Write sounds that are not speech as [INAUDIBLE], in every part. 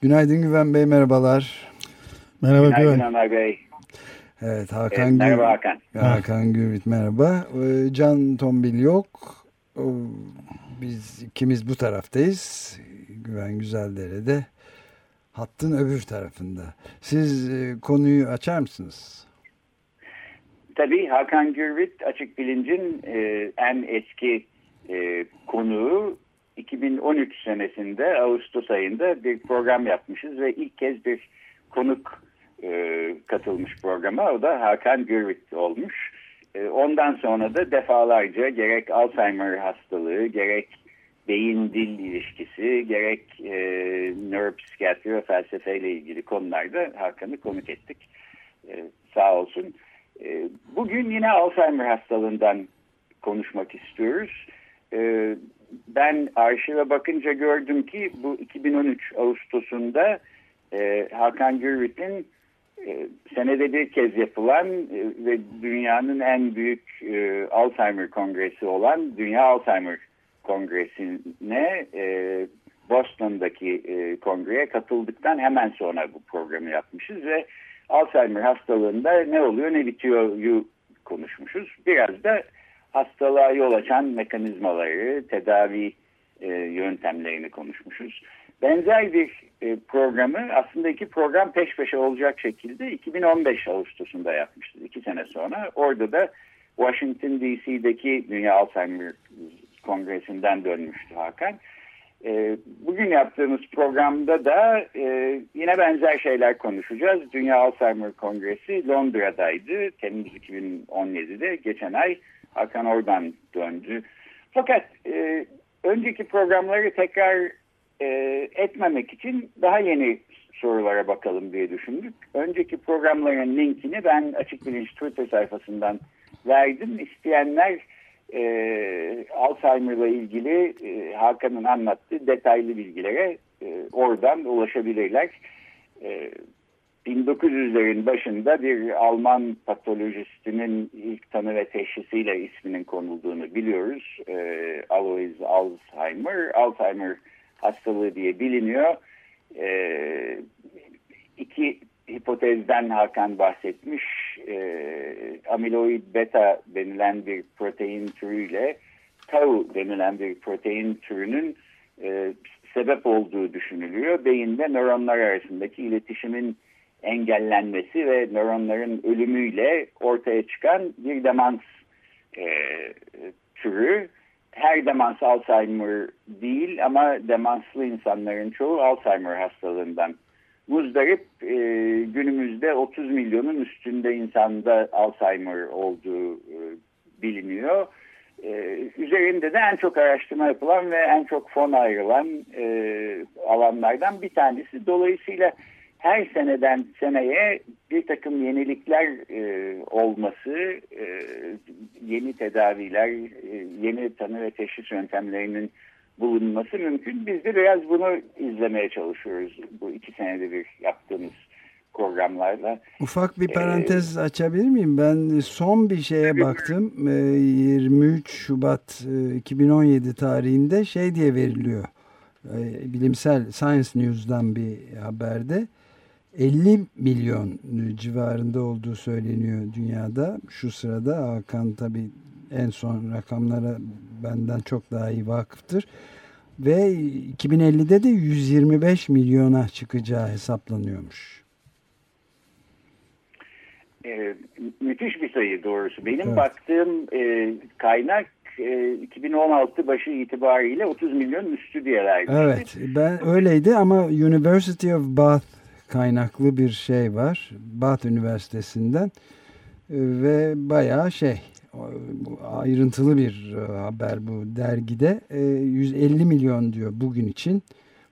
Günaydın Güven Bey, merhabalar. Merhaba Günaydın Güven. Ömer Bey. Evet, Hakan Evet, merhaba Gür- Hakan. Hakan Gürvit merhaba. Ee, Can Tombil yok. O, Biz ikimiz bu taraftayız. Güven Güzeldere'de. Hattın öbür tarafında. Siz e, konuyu açar mısınız? Tabii Hakan Gürvit Açık Bilinc'in e, en eski e, konuğu 2013 senesinde Ağustos ayında bir program yapmışız ve ilk kez bir konuk e, katılmış programa. O da Hakan Gürvit olmuş. E, ondan sonra da defalarca gerek Alzheimer hastalığı, gerek beyin-dil ilişkisi, gerek e, nöropsikiyatri ve felsefeyle ilgili konularda Hakan'ı konuk ettik. E, sağ olsun. E, bugün yine Alzheimer hastalığından konuşmak istiyoruz. E, ben arşive bakınca gördüm ki bu 2013 Ağustos'unda e, Hakan Gürvit'in e, senede bir kez yapılan e, ve dünyanın en büyük e, Alzheimer kongresi olan Dünya Alzheimer Kongresi'ne e, Boston'daki e, kongreye katıldıktan hemen sonra bu programı yapmışız ve Alzheimer hastalığında ne oluyor ne bitiyor konuşmuşuz. Biraz da hastalığa yol açan mekanizmaları, tedavi e, yöntemlerini konuşmuşuz. Benzer bir e, programı aslında iki program peş peşe olacak şekilde 2015 Ağustos'unda yapmıştık. iki sene sonra. Orada da Washington DC'deki Dünya Alzheimer Kongresi'nden dönmüştü Hakan. E, bugün yaptığımız programda da e, yine benzer şeyler konuşacağız. Dünya Alzheimer Kongresi Londra'daydı. Temmuz 2017'de. Geçen ay Hakan oradan döndü. Fakat e, önceki programları tekrar e, etmemek için daha yeni sorulara bakalım diye düşündük. Önceki programların linkini ben Açık Bilinç Twitter sayfasından verdim. İsteyenler e, Alzheimer ile ilgili e, Hakan'ın anlattığı detaylı bilgilere e, oradan ulaşabilirler. E, 1900'lerin başında bir Alman patolojistinin ilk tanı ve teşhisiyle isminin konulduğunu biliyoruz. E, Alois Alzheimer, Alzheimer hastalığı diye biliniyor. E, iki hipotezden Hakan bahsetmiş. E, amiloid beta denilen bir protein türüyle tau denilen bir protein türünün e, sebep olduğu düşünülüyor. Beyinde nöronlar arasındaki iletişimin engellenmesi ve nöronların ölümüyle ortaya çıkan bir demans e, türü. Her demans Alzheimer değil ama demanslı insanların çoğu Alzheimer hastalığından muzdarip e, günümüzde 30 milyonun üstünde insanda Alzheimer olduğu e, biliniyor. E, üzerinde de en çok araştırma yapılan ve en çok fon ayrılan e, alanlardan bir tanesi. Dolayısıyla her seneden seneye bir takım yenilikler e, olması, e, yeni tedaviler, e, yeni tanı ve teşhis yöntemlerinin bulunması mümkün. Biz de biraz bunu izlemeye çalışıyoruz bu iki senede bir yaptığımız programlarla. Ufak bir parantez ee, açabilir miyim? Ben son bir şeye baktım. 23 Şubat 2017 tarihinde şey diye veriliyor. Bilimsel Science News'dan bir haberde 50 milyon civarında olduğu söyleniyor dünyada. Şu sırada Hakan tabi en son rakamlara benden çok daha iyi vakıftır. Ve 2050'de de 125 milyona çıkacağı hesaplanıyormuş. Ee, müthiş bir sayı doğrusu. Benim evet. baktığım e, kaynak e, 2016 başı itibariyle 30 milyon üstü diye. Evet ben öyleydi ama University of Bath kaynaklı bir şey var. Bath Üniversitesi'nden ve bayağı şey ayrıntılı bir haber bu dergide. 150 milyon diyor bugün için.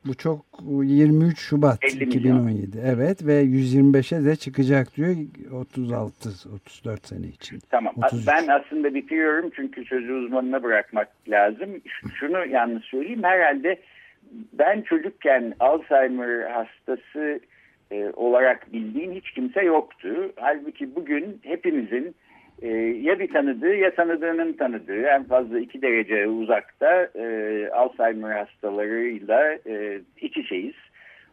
Bu çok 23 Şubat 2017. Evet ve 125'e de çıkacak diyor 36 34 sene için. Tamam. 33. Ben aslında bitiriyorum çünkü sözü uzmanına bırakmak lazım. Şunu yalnız söyleyeyim. Herhalde ben çocukken Alzheimer hastası e, olarak bildiğim hiç kimse yoktu. Halbuki bugün hepimizin e, ya bir tanıdığı ya tanıdığının tanıdığı en fazla iki derece uzakta e, Alzheimer hastalarıyla e, iç içeyiz.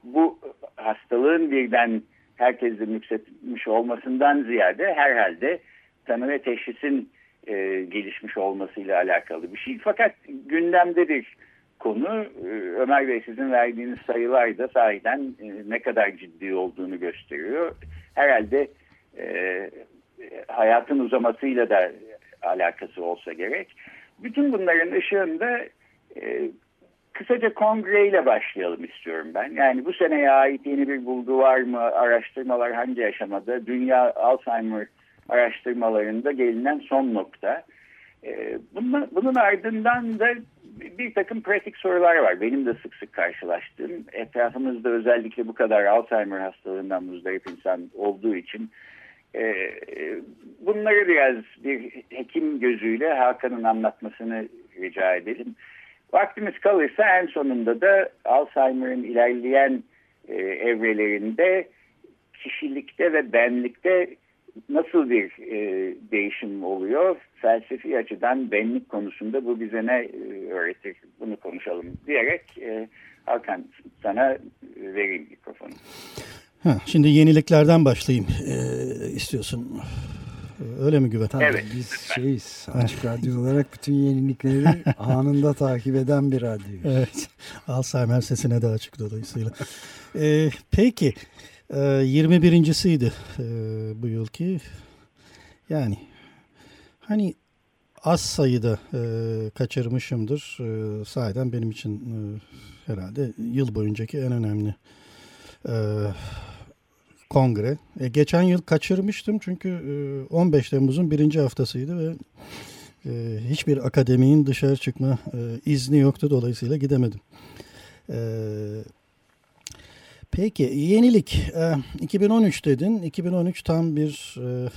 Bu hastalığın birden herkese nüksetmiş olmasından ziyade herhalde tanı ve teşhisin e, gelişmiş olmasıyla alakalı bir şey. Fakat gündemde bir konu e, Ömer Bey sizin verdiğiniz sayılar da sahiden e, ne kadar ciddi olduğunu gösteriyor. Herhalde e, hayatın uzamasıyla da alakası olsa gerek. Bütün bunların ışığında e, kısaca kongreyle başlayalım istiyorum ben. Yani bu seneye ait yeni bir bulgu var mı? Araştırmalar hangi aşamada? Dünya Alzheimer araştırmalarında gelinen son nokta. E, bunun, bunun ardından da bir takım pratik sorular var. Benim de sık sık karşılaştığım. Etrafımızda özellikle bu kadar Alzheimer hastalığından muzdarip insan olduğu için e, bunları biraz bir hekim gözüyle Hakan'ın anlatmasını rica edelim. Vaktimiz kalırsa en sonunda da Alzheimer'ın ilerleyen e, evrelerinde kişilikte ve benlikte nasıl bir e, değişim oluyor? Felsefi açıdan benlik konusunda bu bize ne e, öğretir? Bunu konuşalım diyerek e, Hakan sana vereyim mikrofonu. Ha, şimdi yeniliklerden başlayayım e, istiyorsun. Öyle mi Güven? Tabii evet. biz şeyiz. Açık radyo olarak bütün yenilikleri [LAUGHS] anında takip eden bir radyo. Evet. Alzheimer sesine de açık dolayısıyla. E, peki. E, 21.siydi e, bu yılki. Yani hani az sayıda e, kaçırmışımdır. E, sahiden benim için e, herhalde yıl boyuncaki en önemli kongre. Geçen yıl kaçırmıştım çünkü e, 15 Temmuz'un birinci haftasıydı ve hiçbir akademinin dışarı çıkma izni yoktu. Dolayısıyla gidemedim. E, peki yenilik. E, 2013 dedin. 2013 tam bir e,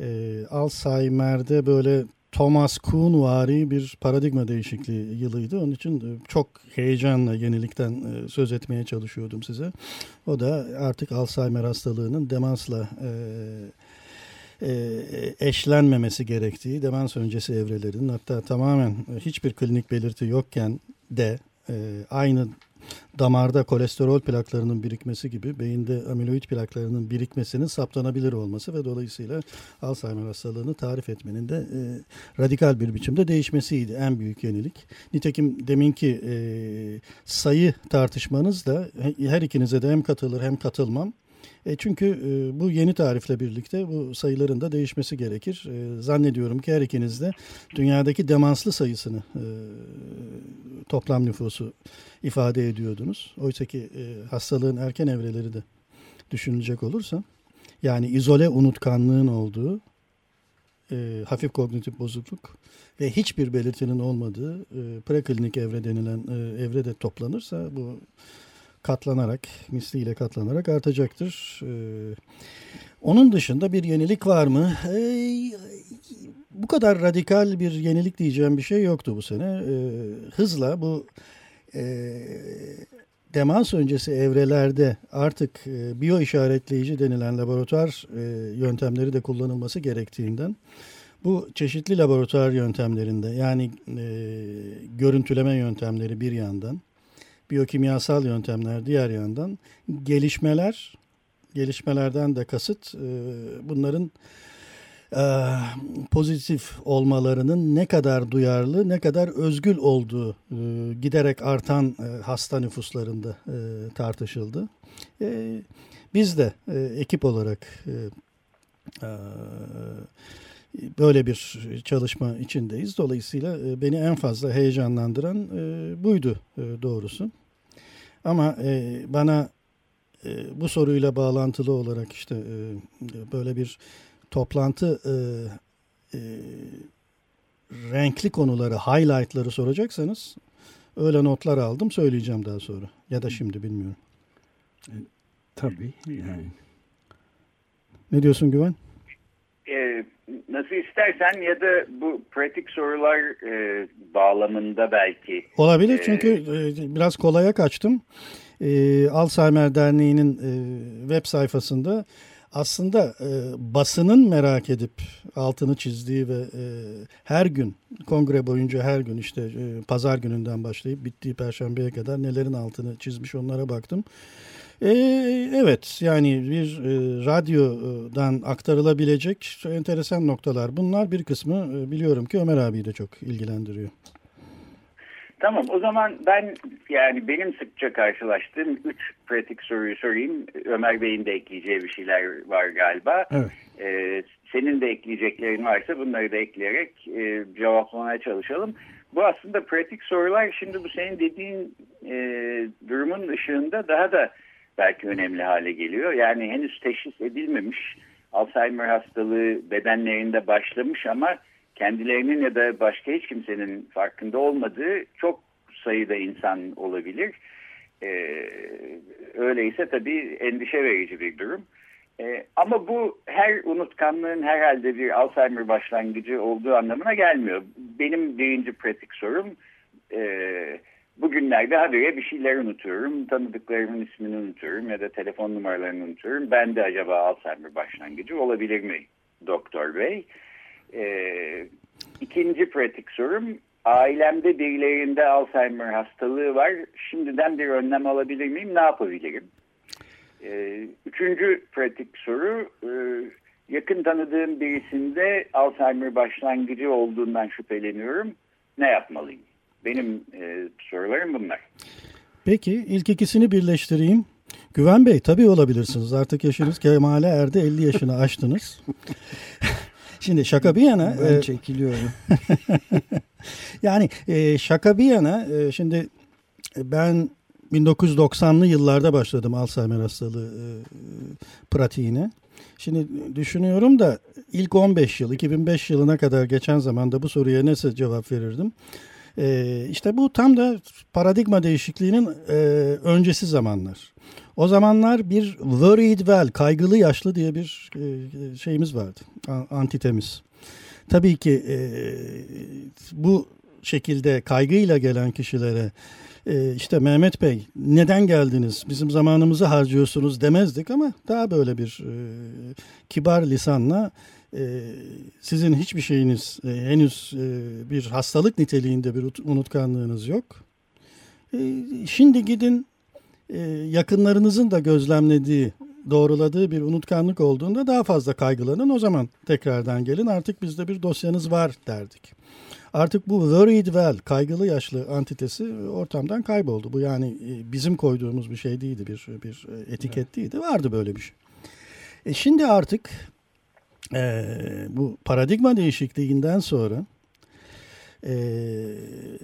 e, Alzheimer'de böyle Thomas Kuhn vari bir paradigma değişikliği yılıydı. Onun için e, çok heyecanla yenilikten e, söz etmeye çalışıyordum size. O da artık Alzheimer hastalığının demansla e, eşlenmemesi gerektiği, demans öncesi evrelerinin hatta tamamen hiçbir klinik belirti yokken de aynı damarda kolesterol plaklarının birikmesi gibi beyinde amiloid plaklarının birikmesinin saptanabilir olması ve dolayısıyla Alzheimer hastalığını tarif etmenin de e, radikal bir biçimde değişmesiydi en büyük yenilik. Nitekim deminki e, sayı tartışmanız da her ikinize de hem katılır hem katılmam e çünkü e, bu yeni tarifle birlikte bu sayıların da değişmesi gerekir. E, zannediyorum ki her ikiniz de dünyadaki demanslı sayısını e, toplam nüfusu ifade ediyordunuz. Oysa ki e, hastalığın erken evreleri de düşünülecek olursa yani izole unutkanlığın olduğu e, hafif kognitif bozukluk ve hiçbir belirtinin olmadığı e, preklinik evre denilen e, evre de toplanırsa bu katlanarak, misliyle katlanarak artacaktır. Ee, onun dışında bir yenilik var mı? Bu kadar radikal bir yenilik diyeceğim bir şey yoktu bu sene. Ee, hızla bu e, demans öncesi evrelerde artık e, biyo işaretleyici denilen laboratuvar e, yöntemleri de kullanılması gerektiğinden bu çeşitli laboratuvar yöntemlerinde yani e, görüntüleme yöntemleri bir yandan biyokimyasal yöntemler diğer yandan gelişmeler gelişmelerden de kasıt e, bunların e, pozitif olmalarının ne kadar duyarlı ne kadar özgül olduğu e, giderek artan hasta nüfuslarında tartışıldı. Biz de ekip olarak böyle bir çalışma içindeyiz. Dolayısıyla e, beni en fazla heyecanlandıran e, buydu e, doğrusu. Ama bana bu soruyla bağlantılı olarak işte böyle bir toplantı renkli konuları, highlightları soracaksanız öyle notlar aldım söyleyeceğim daha sonra. Ya da şimdi bilmiyorum. Tabii yani. Ne diyorsun Güven? E, nasıl istersen ya da bu pratik sorular e, bağlamında belki. Olabilir çünkü e, biraz kolaya kaçtım. E, Alzheimer Derneği'nin e, web sayfasında aslında e, basının merak edip altını çizdiği ve e, her gün kongre boyunca her gün işte e, pazar gününden başlayıp bittiği perşembeye kadar nelerin altını çizmiş onlara baktım. E, evet yani bir e, radyodan aktarılabilecek enteresan noktalar bunlar bir kısmı e, biliyorum ki Ömer abi de çok ilgilendiriyor. Tamam o zaman ben yani benim sıkça karşılaştığım üç pratik soruyu sorayım. Ömer Bey'in de ekleyeceği bir şeyler var galiba. Evet. Ee, senin de ekleyeceklerin varsa bunları da ekleyerek e, cevaplamaya çalışalım. Bu aslında pratik sorular şimdi bu senin dediğin e, durumun ışığında daha da belki önemli hale geliyor. Yani henüz teşhis edilmemiş Alzheimer hastalığı bedenlerinde başlamış ama kendilerinin ya da başka hiç kimsenin farkında olmadığı çok sayıda insan olabilir. Ee, öyleyse tabii endişe verici bir durum. Ee, ama bu her unutkanlığın herhalde bir Alzheimer başlangıcı olduğu anlamına gelmiyor. Benim birinci pratik sorum e, bugünlerde habire bir şeyler unutuyorum. Tanıdıklarımın ismini unutuyorum ya da telefon numaralarını unutuyorum. Ben de acaba Alzheimer başlangıcı olabilir mi doktor bey? Ee, ikinci pratik sorum, ailemde birilerinde Alzheimer hastalığı var. Şimdiden bir önlem alabilir miyim? Ne yapabilirim? Ee, üçüncü pratik soru, e, yakın tanıdığım birisinde Alzheimer başlangıcı olduğundan şüpheleniyorum. Ne yapmalıyım? Benim e, sorularım bunlar. Peki ilk ikisini birleştireyim. Güven Bey tabii olabilirsiniz. Artık yaşınız kemale erdi 50 yaşını aştınız. [LAUGHS] Şimdi şaka bir yana. Ben e, çekiliyorum. [LAUGHS] yani e, şaka bir yana e, şimdi ben 1990'lı yıllarda başladım Alzheimer hastalığı e, pratiğine. Şimdi düşünüyorum da ilk 15 yıl 2005 yılına kadar geçen zamanda bu soruya nasıl cevap verirdim? E, işte bu tam da paradigma değişikliğinin e, öncesi zamanlar. O zamanlar bir worried well, kaygılı yaşlı diye bir e, şeyimiz vardı, antitemiz. Tabii ki e, bu şekilde kaygıyla gelen kişilere e, işte Mehmet Bey neden geldiniz, bizim zamanımızı harcıyorsunuz demezdik ama daha böyle bir e, kibar lisanla sizin hiçbir şeyiniz e, henüz e, bir hastalık niteliğinde bir unutkanlığınız yok. E, şimdi gidin e, yakınlarınızın da gözlemlediği, doğruladığı bir unutkanlık olduğunda daha fazla kaygılanın. O zaman tekrardan gelin artık bizde bir dosyanız var derdik. Artık bu worried well, kaygılı yaşlı antitesi ortamdan kayboldu. Bu yani bizim koyduğumuz bir şey değildi, bir bir etiket değildi. Vardı böyle bir şey. E şimdi artık e, bu paradigma değişikliğinden sonra e,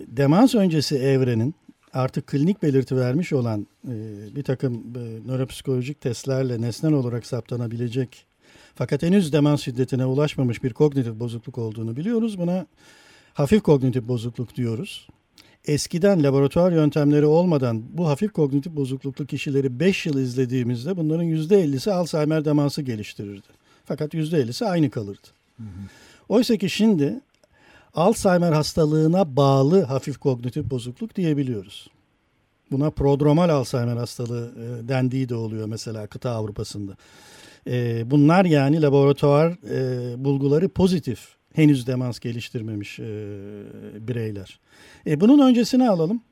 demans öncesi evrenin artık klinik belirti vermiş olan e, bir takım e, nöropsikolojik testlerle nesnel olarak saptanabilecek fakat henüz demans şiddetine ulaşmamış bir kognitif bozukluk olduğunu biliyoruz. Buna hafif kognitif bozukluk diyoruz. Eskiden laboratuvar yöntemleri olmadan bu hafif kognitif bozukluklu kişileri 5 yıl izlediğimizde bunların %50'si Alzheimer demansı geliştirirdi. Fakat %50'si aynı kalırdı. Oysa ki şimdi Alzheimer hastalığına bağlı hafif kognitif bozukluk diyebiliyoruz. Buna prodromal Alzheimer hastalığı e, dendiği de oluyor mesela kıta Avrupa'sında. E, bunlar yani laboratuvar e, bulguları pozitif henüz demans geliştirmemiş bireyler. Bunun öncesini alalım.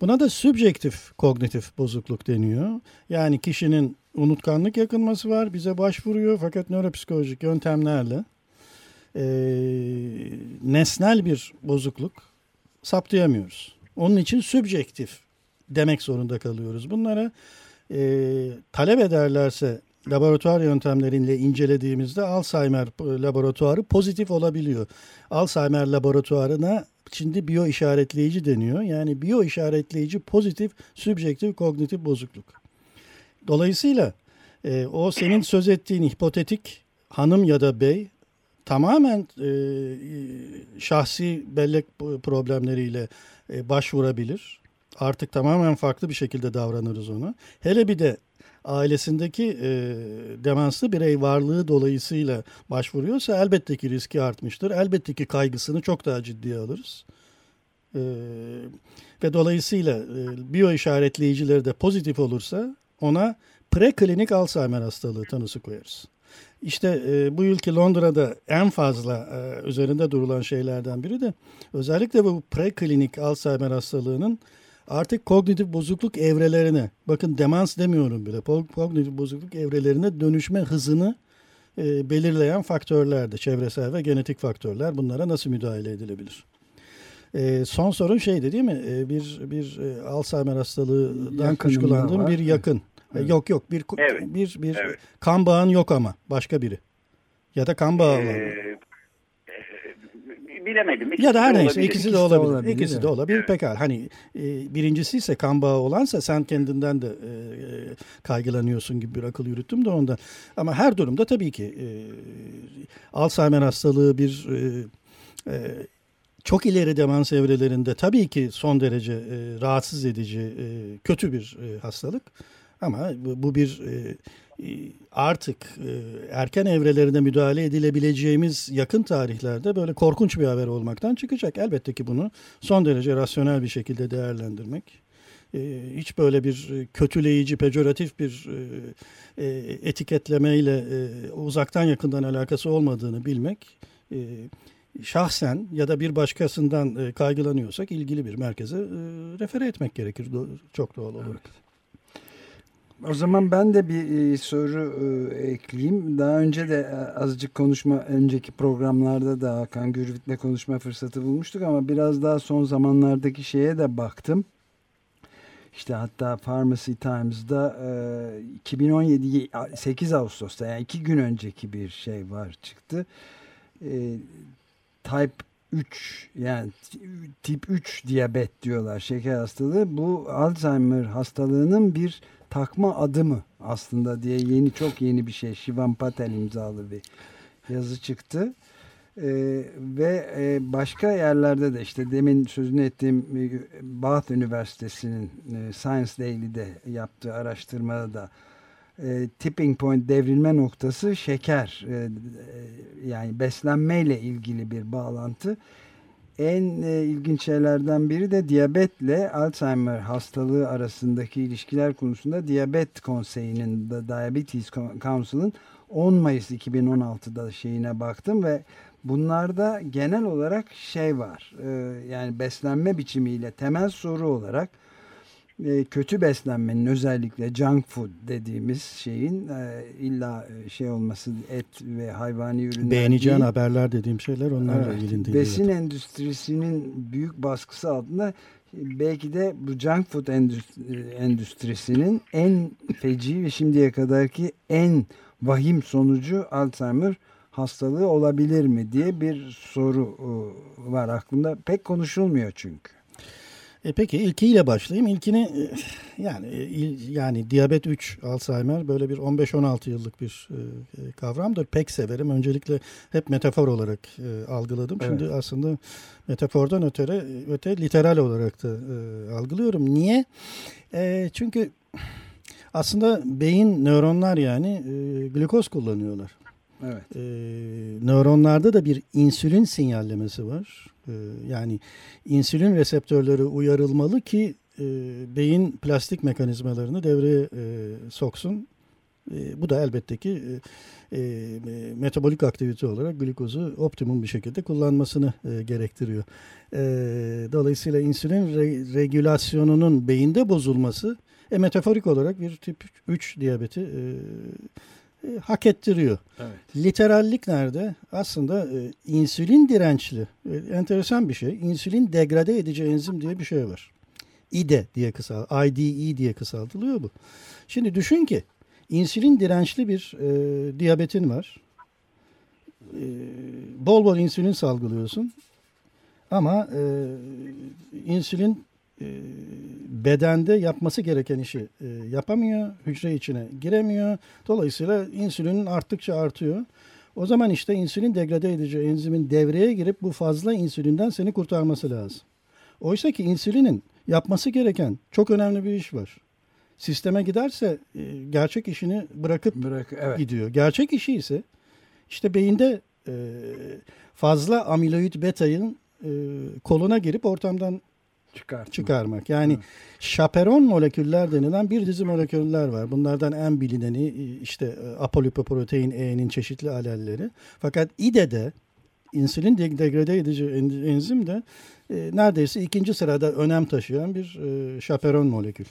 Buna da subjektif kognitif bozukluk deniyor. Yani kişinin unutkanlık yakınması var, bize başvuruyor fakat nöropsikolojik yöntemlerle e, nesnel bir bozukluk saptayamıyoruz. Onun için subjektif demek zorunda kalıyoruz. Bunlara e, talep ederlerse laboratuvar yöntemleriyle incelediğimizde Alzheimer laboratuvarı pozitif olabiliyor. Alzheimer laboratuvarına şimdi biyo işaretleyici deniyor. Yani biyo işaretleyici pozitif subjektif kognitif bozukluk. Dolayısıyla e, o senin söz ettiğin hipotetik hanım ya da bey tamamen e, şahsi bellek problemleriyle e, başvurabilir. Artık tamamen farklı bir şekilde davranırız onu. Hele bir de ailesindeki e, demanslı birey varlığı dolayısıyla başvuruyorsa elbette ki riski artmıştır. Elbette ki kaygısını çok daha ciddiye alırız. E, ve dolayısıyla e, biyo işaretleyicileri de pozitif olursa ona preklinik Alzheimer hastalığı tanısı koyarız. İşte e, bu ülke Londra'da en fazla e, üzerinde durulan şeylerden biri de özellikle bu preklinik Alzheimer hastalığının artık kognitif bozukluk evrelerine, bakın demans demiyorum bile, kognitif bozukluk evrelerine dönüşme hızını e, belirleyen faktörlerdi. Çevresel ve genetik faktörler. Bunlara nasıl müdahale edilebilir? E, son sorun şeydi değil mi? E, bir bir e, Alzheimer hastalığından kuşkulandığım bir yakın. Evet. Yok yok bir evet. bir bir evet. kan bağın yok ama başka biri. Ya da kan bağı ee, bilemedim. İkisi ya da her neyse ikisi de olabilir. De olabilir ikisi de olabilir. Evet. Pekala. Hani e, birincisi ise kan bağı olansa sen kendinden de e, kaygılanıyorsun gibi bir akıl yürüttüm de ondan. Ama her durumda tabii ki e, Alzheimer hastalığı bir e, e, çok ileri demans evrelerinde tabii ki son derece e, rahatsız edici, e, kötü bir e, hastalık. Ama bu bir e, e, artık e, erken evrelerine müdahale edilebileceğimiz yakın tarihlerde böyle korkunç bir haber olmaktan çıkacak. Elbette ki bunu son derece rasyonel bir şekilde değerlendirmek. Hiç böyle bir kötüleyici, pejoratif bir etiketlemeyle uzaktan yakından alakası olmadığını bilmek şahsen ya da bir başkasından kaygılanıyorsak ilgili bir merkeze refere etmek gerekir çok doğal olarak. Evet. O zaman ben de bir e, soru e, ekleyeyim. Daha önce de e, azıcık konuşma, önceki programlarda da Hakan Gürvit'le konuşma fırsatı bulmuştuk ama biraz daha son zamanlardaki şeye de baktım. İşte hatta Pharmacy Times'da e, 2017 8 Ağustos'ta yani iki gün önceki bir şey var çıktı. Type 3 yani tip 3 diyabet diyorlar şeker hastalığı. Bu Alzheimer hastalığının bir takma adı mı aslında diye yeni çok yeni bir şey Shivan Patel imzalı bir yazı çıktı. Ee, ve e, başka yerlerde de işte demin sözünü ettiğim e, Bath Üniversitesi'nin e, Science Daily'de yaptığı araştırmada da e, tipping point devrilme noktası şeker e, e yani beslenmeyle ilgili bir bağlantı en e, ilginç şeylerden biri de diyabetle Alzheimer hastalığı arasındaki ilişkiler konusunda Diyabet Konseyi'nin Diabetes Council'ın 10 Mayıs 2016'da şeyine baktım ve bunlarda genel olarak şey var. E, yani beslenme biçimiyle temel soru olarak e, kötü beslenmenin özellikle junk food dediğimiz şeyin e, illa e, şey olması et ve hayvani ürünler Beğeneceğin değil. haberler dediğim şeyler onlarla evet, ilgili değil. Besin evet. endüstrisinin büyük baskısı altında belki de bu junk food endüstrisinin en feci ve şimdiye kadarki en vahim sonucu Alzheimer hastalığı olabilir mi diye bir soru var aklımda. Pek konuşulmuyor çünkü. E peki ilkiyle başlayayım. İlkini e, yani e, il, yani diyabet 3 Alzheimer böyle bir 15-16 yıllık bir e, kavramdır. Pek severim. Öncelikle hep metafor olarak e, algıladım. Evet. Şimdi aslında metafordan öte öte literal olarak da e, algılıyorum. Niye? E, çünkü aslında beyin nöronlar yani e, glikoz kullanıyorlar. Evet. E, nöronlarda da bir insülin sinyallemesi var. E, yani insülin reseptörleri uyarılmalı ki e, beyin plastik mekanizmalarını devreye e, soksun. E, bu da elbette ki metabolik aktivite olarak glikozu optimum bir şekilde kullanmasını gerektiriyor. Dolayısıyla insülin re, regülasyonunun beyinde bozulması metaforik olarak bir tip 3 diyabeti e, hak ettiriyor. Evet. Literallik nerede? Aslında e, insülin dirençli. E, enteresan bir şey. İnsülin degrade edici enzim diye bir şey var. IDE diye kısal, IDE diye kısaltılıyor bu. Şimdi düşün ki insülin dirençli bir e, diyabetin var. E, bol bol insülin salgılıyorsun. Ama e, insülin bedende yapması gereken işi e, yapamıyor. Hücre içine giremiyor. Dolayısıyla insülinin arttıkça artıyor. O zaman işte insülin degrade edici enzimin devreye girip bu fazla insülinden seni kurtarması lazım. Oysa ki insülinin yapması gereken çok önemli bir iş var. Sisteme giderse e, gerçek işini bırakıp Bırak, evet. gidiyor. Gerçek işi ise işte beyinde e, fazla amiloid beta'nın e, koluna girip ortamdan Çıkartma. çıkarmak. Yani evet. şaperon moleküller denilen bir dizi moleküller var. Bunlardan en bilineni işte apolipoprotein E'nin çeşitli alelleri. Fakat İDE'de insülin degrade edici enzim de e, neredeyse ikinci sırada önem taşıyan bir e, şaperon molekül.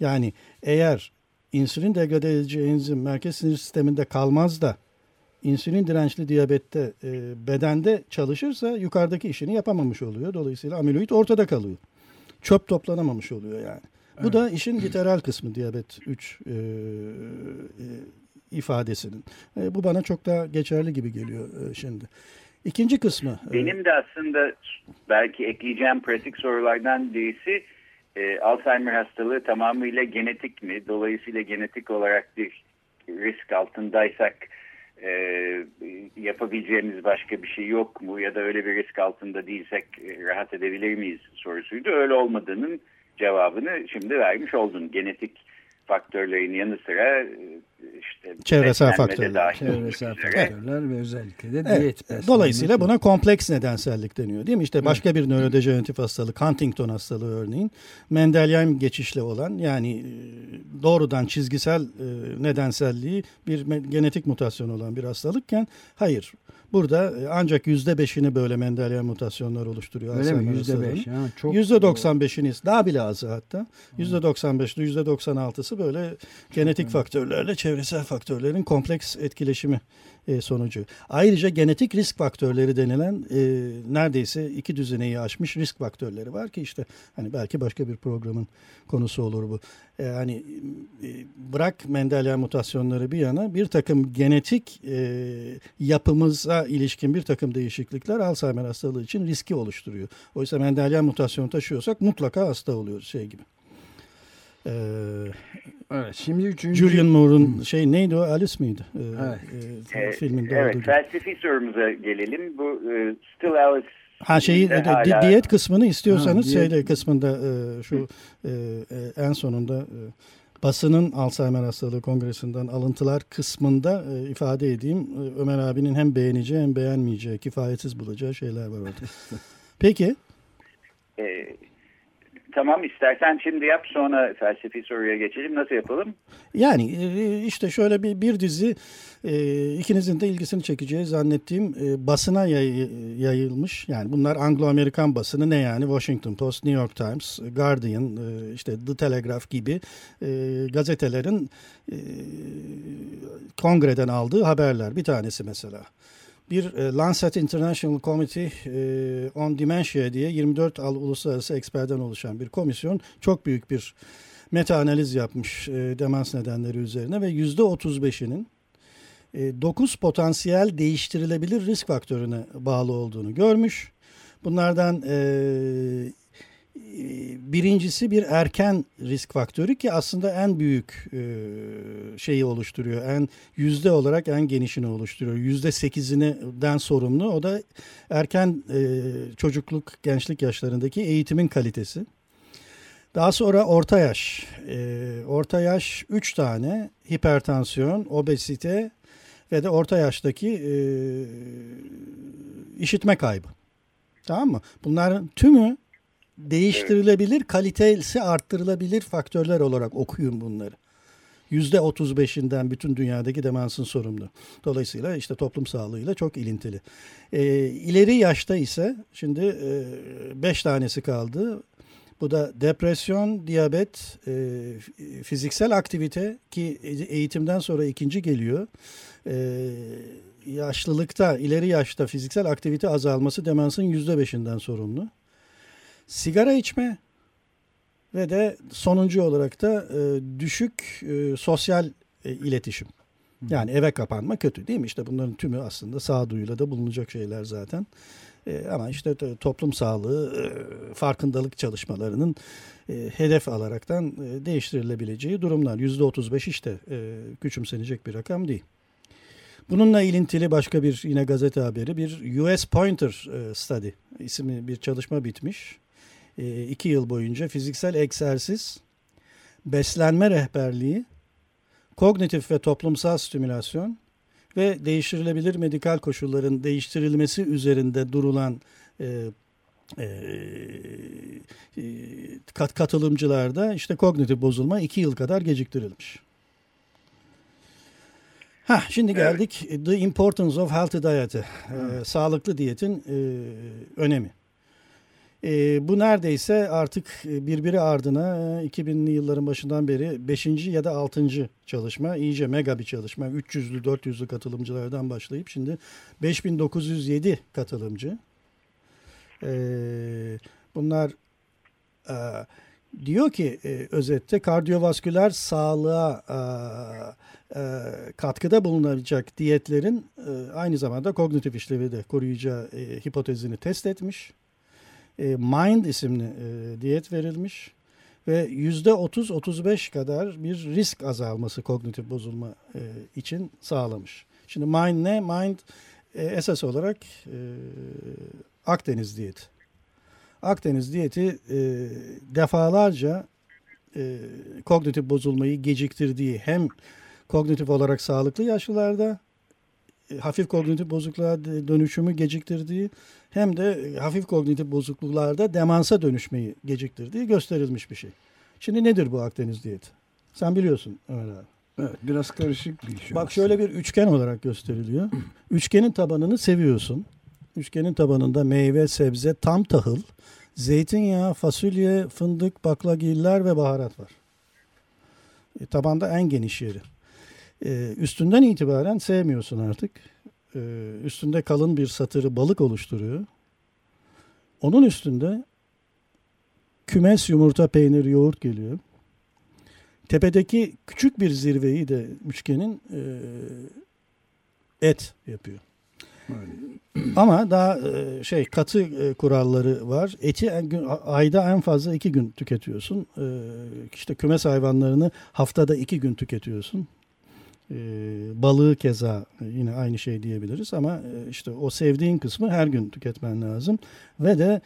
Yani eğer insülin degrade edici enzim merkez sinir sisteminde kalmaz da insülin dirençli diyabette e, bedende çalışırsa yukarıdaki işini yapamamış oluyor. Dolayısıyla amiloid ortada kalıyor. Çöp toplanamamış oluyor yani. Evet. Bu da işin literal kısmı diyabet 3 e, e, ifadesinin. E, bu bana çok daha geçerli gibi geliyor e, şimdi. İkinci kısmı. E, Benim de aslında belki ekleyeceğim pratik sorulardan birisi e, Alzheimer hastalığı tamamıyla genetik mi? Dolayısıyla genetik olarak bir risk altındaysak e, yapabileceğimiz başka bir şey yok mu? Ya da öyle bir risk altında değilsek e, rahat edebilir miyiz sorusuydu. Öyle olmadığının cevabını şimdi vermiş oldun. Genetik faktörlerin yanı sıra e, işte çevresel faktörler, çevresel faktörler ve özellikle de evet. diyet beslenme. Dolayısıyla buna kompleks nedensellik deniyor değil mi? İşte başka bir nörodejeneratif hastalık, Huntington hastalığı örneğin, Mendelian geçişli olan yani e, doğrudan çizgisel e, nedenselliği bir genetik mutasyon olan bir hastalıkken hayır Burada e, ancak yüzde beşini böyle Mendelian mutasyonlar oluşturuyor. Öyle mi? Yüzde beş. Yüzde doksan beşini daha bile azı hatta. Yüzde doksan beşli yüzde doksan altısı böyle genetik faktörlerle çevresel faktörlerin kompleks etkileşimi e, sonucu. Ayrıca genetik risk faktörleri denilen e, neredeyse iki düzeneyi aşmış risk faktörleri var ki işte hani belki başka bir programın konusu olur bu. E, hani e, bırak Mendelian mutasyonları bir yana bir takım genetik e, yapımıza ilişkin bir takım değişiklikler Alzheimer hastalığı için riski oluşturuyor. Oysa Mendelian mutasyonu taşıyorsak mutlaka hasta oluyoruz şey gibi. Ee, evet, şimdi üçüncü... Julian Moore'un şey neydi o? Alice miydi? Ee, evet. E, e, filminde evet, felsefi sorumuza gelelim. Bu e, Still Alice Ha şeyi de, hala... diyet kısmını istiyorsanız ha, diyet... şeyde kısmında e, şu e, e, en sonunda e, basının Alzheimer hastalığı kongresinden alıntılar kısmında e, ifade edeyim. E, Ömer abinin hem beğeneceği hem beğenmeyeceği, kifayetsiz bulacağı şeyler var orada. [LAUGHS] Peki. E, Tamam istersen şimdi yap sonra felsefi soruya geçelim. Nasıl yapalım? Yani e, işte şöyle bir, bir dizi e, ikinizin de ilgisini çekeceği zannettiğim e, basına yay, yayılmış. Yani bunlar Anglo-Amerikan basını ne yani? Washington Post, New York Times, Guardian, işte The Telegraph gibi gazetelerin kongreden aldığı haberler. Bir tanesi mesela bir e, Lancet International Committee e, on Dementia diye 24 al uluslararası eksperden oluşan bir komisyon çok büyük bir meta analiz yapmış e, demans nedenleri üzerine ve yüzde 35'inin e, 9 potansiyel değiştirilebilir risk faktörüne bağlı olduğunu görmüş. Bunlardan birincisi bir erken risk faktörü ki aslında en büyük e, şeyi oluşturuyor. En yüzde olarak en genişini oluşturuyor. Yüzde sekizininden sorumlu. O da erken e, çocukluk, gençlik yaşlarındaki eğitimin kalitesi. Daha sonra orta yaş. E, orta yaş üç tane hipertansiyon, obezite ve de orta yaştaki işitme kaybı. Tamam mı? Bunların tümü değiştirilebilir, kalitesi arttırılabilir faktörler olarak okuyun bunları. Yüzde 35'inden bütün dünyadaki demansın sorumlu. Dolayısıyla işte toplum sağlığıyla çok ilintili. E, ileri yaşta ise şimdi e, beş tanesi kaldı. Bu da depresyon, diyabet, e, fiziksel aktivite ki eğitimden sonra ikinci geliyor. E, yaşlılıkta, ileri yaşta fiziksel aktivite azalması demansın yüzde beşinden sorumlu sigara içme ve de sonuncu olarak da e, düşük e, sosyal e, iletişim. Yani eve kapanma kötü değil mi? İşte bunların tümü aslında sağduyuyla da bulunacak şeyler zaten. E, ama işte toplum sağlığı e, farkındalık çalışmalarının e, hedef alaraktan e, değiştirilebileceği durumlar. Yüzde otuz beş işte e, küçümsenecek bir rakam değil. Bununla ilintili başka bir yine gazete haberi bir US Pointer e, Study isimli bir çalışma bitmiş. E, iki yıl boyunca fiziksel egzersiz, beslenme rehberliği, kognitif ve toplumsal stimülasyon ve değiştirilebilir medikal koşulların değiştirilmesi üzerinde durulan e, e, kat katılımcılarda işte kognitif bozulma iki yıl kadar geciktirilmiş. Ha şimdi geldik evet. The Importance of Healthy Diet'e. Ee, sağlıklı diyetin e, önemi. E, bu neredeyse artık birbiri ardına e, 2000'li yılların başından beri 5. ya da 6. çalışma. iyice mega bir çalışma. 300'lü 400'lü katılımcılardan başlayıp şimdi 5907 katılımcı. E, bunlar e, diyor ki e, özette kardiyovasküler sağlığa e, e, katkıda bulunacak diyetlerin e, aynı zamanda kognitif işlevi de koruyacağı e, hipotezini test etmiş. E, Mind isimli e, diyet verilmiş ve yüzde 30-35 kadar bir risk azalması kognitif bozulma e, için sağlamış. Şimdi Mind ne? Mind esas olarak Akdeniz diyeti. Akdeniz diyeti defalarca kognitif bozulmayı geciktirdiği hem kognitif olarak sağlıklı yaşlılarda hafif kognitif bozukluğa dönüşümü geciktirdiği hem de hafif kognitif bozukluklarda demansa dönüşmeyi geciktirdiği gösterilmiş bir şey. Şimdi nedir bu Akdeniz diyeti? Sen biliyorsun Ömer abi. Evet biraz karışık bir şey. Bak şöyle bir üçgen olarak gösteriliyor. [CLEARS THROAT] Üçgenin tabanını seviyorsun. Üçgenin tabanında meyve, sebze, tam tahıl, zeytinyağı, fasulye, fındık, baklagiller ve baharat var. E, tabanda en geniş yeri. E, üstünden itibaren sevmiyorsun artık. E, üstünde kalın bir satırı balık oluşturuyor. Onun üstünde kümes, yumurta, peynir, yoğurt geliyor. Tepedeki küçük bir zirveyi de üçgenin e, et yapıyor. Ama daha e, şey katı e, kuralları var. Eti en gün, ayda en fazla iki gün tüketiyorsun. E, işte kümes hayvanlarını haftada iki gün tüketiyorsun. Balığı keza yine aynı şey diyebiliriz ama işte o sevdiğin kısmı her gün tüketmen lazım. Ve de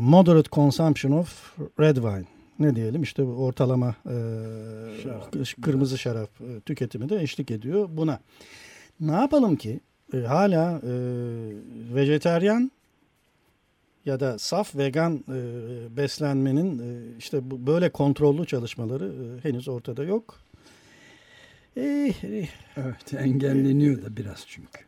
moderate consumption of red wine ne diyelim işte ortalama şarap. kırmızı şarap tüketimi de eşlik ediyor buna. Ne yapalım ki e, hala e, vejeteryan ya da saf vegan e, beslenmenin e, işte bu, böyle kontrollü çalışmaları e, henüz ortada yok. E, e, evet engelleniyor da biraz çünkü.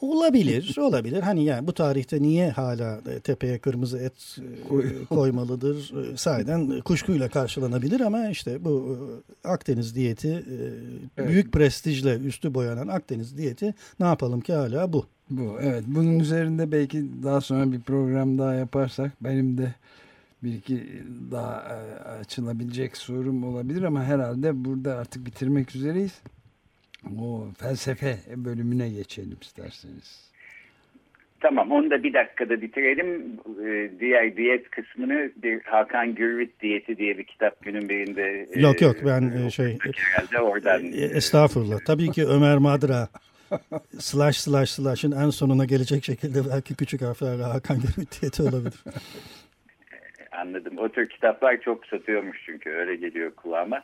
Olabilir, olabilir. Hani yani bu tarihte niye hala e, tepeye kırmızı et e, koymalıdır? E, sahiden kuşkuyla karşılanabilir ama işte bu Akdeniz diyeti evet. büyük prestijle üstü boyanan Akdeniz diyeti ne yapalım ki hala bu. Bu evet. Bunun üzerinde belki daha sonra bir program daha yaparsak benim de bir iki daha açılabilecek sorum olabilir ama herhalde burada artık bitirmek üzereyiz. O felsefe bölümüne geçelim isterseniz. Tamam onu da bir dakikada bitirelim. Ee, diğer diyet kısmını bir Hakan Gürvit diyeti diye bir kitap günün birinde. E, yok yok ben e, şey herhalde oradan. E, estağfurullah. Tabii ki Ömer Madra slash slash slash'ın en sonuna gelecek şekilde belki küçük harflerle Hakan Gürvit diyeti olabilir. Anladım. O tür kitaplar çok satıyormuş çünkü öyle geliyor kulağıma.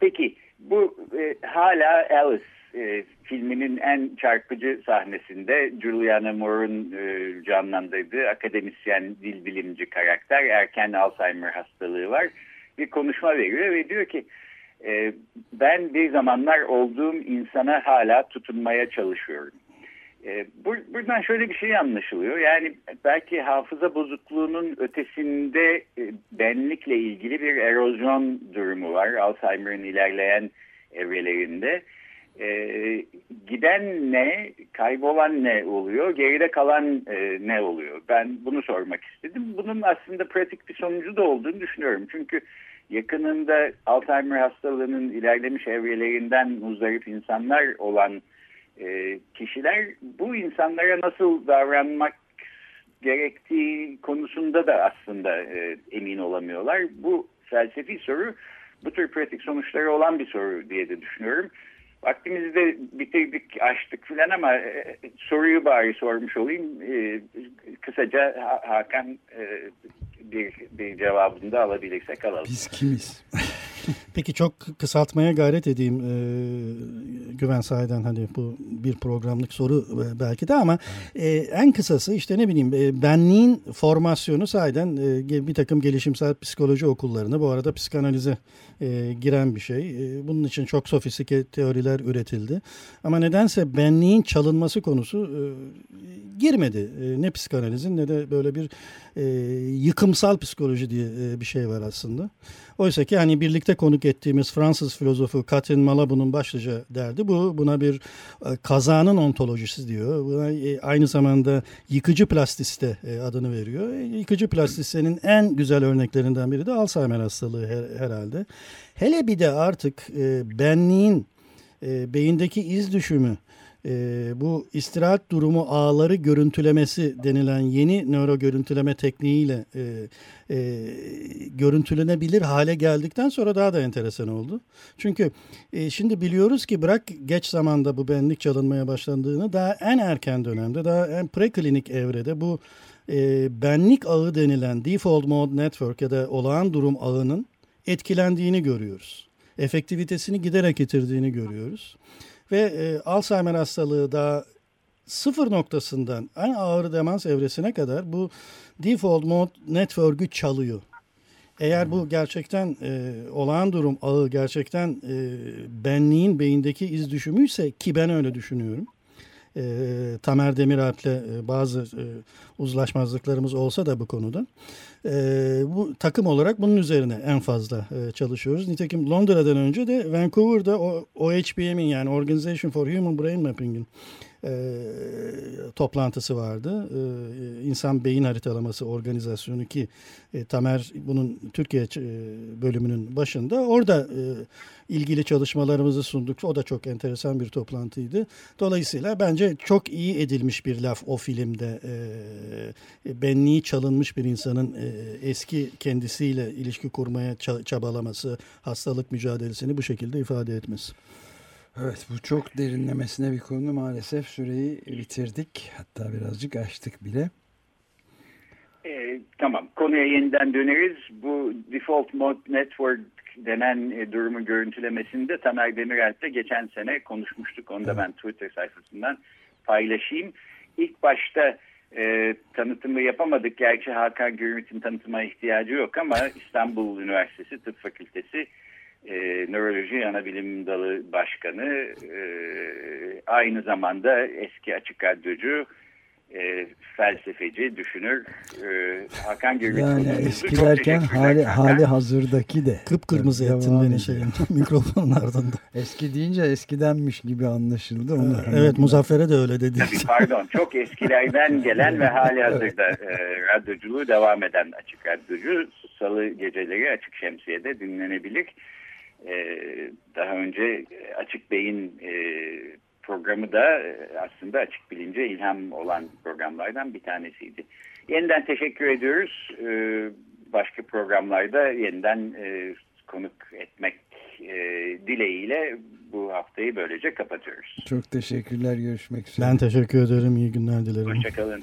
Peki bu e, hala Alice e, filminin en çarpıcı sahnesinde Juliana Moore'un e, canlandırdığı akademisyen dil bilimci karakter erken Alzheimer hastalığı var. Bir konuşma veriyor ve diyor ki e, ben bir zamanlar olduğum insana hala tutunmaya çalışıyorum. E, buradan şöyle bir şey anlaşılıyor. Yani belki hafıza bozukluğunun ötesinde e, benlikle ilgili bir erozyon durumu var. Alzheimer'ın ilerleyen evrelerinde. E, giden ne, kaybolan ne oluyor, geride kalan e, ne oluyor? Ben bunu sormak istedim. Bunun aslında pratik bir sonucu da olduğunu düşünüyorum. Çünkü yakınında Alzheimer hastalığının ilerlemiş evrelerinden muzdarip insanlar olan e, kişiler bu insanlara nasıl davranmak gerektiği konusunda da aslında e, emin olamıyorlar. Bu felsefi soru bu tür pratik sonuçları olan bir soru diye de düşünüyorum. Vaktimizi de bitirdik, açtık filan ama e, soruyu bari sormuş olayım. E, kısaca Hakan e, bir, bir cevabını da alabilirsek alalım. Biz kimiz? [LAUGHS] [LAUGHS] Peki çok kısaltmaya gayret edeyim e, Güven sahiden hani bu bir programlık soru belki de ama e, en kısası işte ne bileyim e, benliğin formasyonu sahiden e, bir takım gelişimsel psikoloji okullarına bu arada psikanalize e, giren bir şey. E, bunun için çok sofistike teoriler üretildi ama nedense benliğin çalınması konusu e, girmedi. E, ne psikanalizin ne de böyle bir e, yıkımsal psikoloji diye e, bir şey var aslında. Oysa ki hani birlikte konuk ettiğimiz Fransız filozofu Catherine Malabou'nun başlıca derdi bu. Buna bir e, kazanın ontolojisi diyor. Buna e, aynı zamanda yıkıcı plastiste e, adını veriyor. Yıkıcı plastistenin en güzel örneklerinden biri de Alzheimer hastalığı her, herhalde. Hele bir de artık benliğin beyindeki iz düşümü e, bu istirahat durumu ağları görüntülemesi denilen yeni nöro görüntüleme tekniğiyle e, e, görüntülenebilir hale geldikten sonra daha da enteresan oldu. Çünkü e, şimdi biliyoruz ki bırak geç zamanda bu benlik çalınmaya başlandığını daha en erken dönemde daha en preklinik evrede bu e, benlik ağı denilen default mode network ya da olağan durum ağının etkilendiğini görüyoruz. Efektivitesini giderek yitirdiğini görüyoruz. Ve e, Alzheimer hastalığı da sıfır noktasından en ağır demans evresine kadar bu default mode network'ü çalıyor. Eğer bu gerçekten e, olağan durum ağı gerçekten e, benliğin beyindeki iz düşümüyse ki ben öyle düşünüyorum. E, Tamer Demiralp'le e, bazı e, uzlaşmazlıklarımız olsa da bu konuda. E, bu takım olarak bunun üzerine en fazla e, çalışıyoruz. Nitekim Londra'dan önce de Vancouver'da o, OHBM'in yani Organization for Human Brain Mapping'in e, toplantısı vardı. E, İnsan Beyin Haritalaması Organizasyonu ki e, Tamer bunun Türkiye e, bölümünün başında. Orada e, ilgili çalışmalarımızı sunduk. O da çok enteresan bir toplantıydı. Dolayısıyla bence çok iyi edilmiş bir laf o filmde. E, e benliği çalınmış bir insanın e, eski kendisiyle ilişki kurmaya çabalaması, hastalık mücadelesini bu şekilde ifade etmesi. Evet bu çok derinlemesine bir konu maalesef süreyi bitirdik hatta birazcık açtık bile. E, tamam konuya yeniden döneriz. Bu default mode network denen e, durumu görüntülemesinde Tamer Demirel'le geçen sene konuşmuştuk. Onu da ben Twitter sayfasından paylaşayım. İlk başta e, tanıtımı yapamadık. Gerçi Hakan Gürümit'in tanıtıma ihtiyacı yok ama İstanbul Üniversitesi Tıp Fakültesi e, Nöroloji Anabilim Dalı Başkanı, e, aynı zamanda eski açık radyocu, e, felsefeci, düşünür e, Hakan Gürgün. Yani eski derken hali, hali hazırdaki de. Kıpkırmızı ettin beni şeyin [LAUGHS] mikrofonun ardında. Eski deyince eskidenmiş gibi anlaşıldı. Onu evet Muzaffer'e de öyle dedi. Tabii, pardon çok eskilerden gelen ve hali hazırda e, radyoculuğu devam eden açık radyocu. Salı geceleri Açık Şemsiye'de dinlenebilir. E, daha önce Açık Bey'in e, programı da e, aslında açık bilince ilham olan programlardan bir tanesiydi. Yeniden teşekkür ediyoruz. E, başka programlarda yeniden e, konuk etmek dileğiyle bu haftayı böylece kapatıyoruz. Çok teşekkürler. Görüşmek üzere. Ben teşekkür ederim. İyi günler dilerim. Hoşçakalın.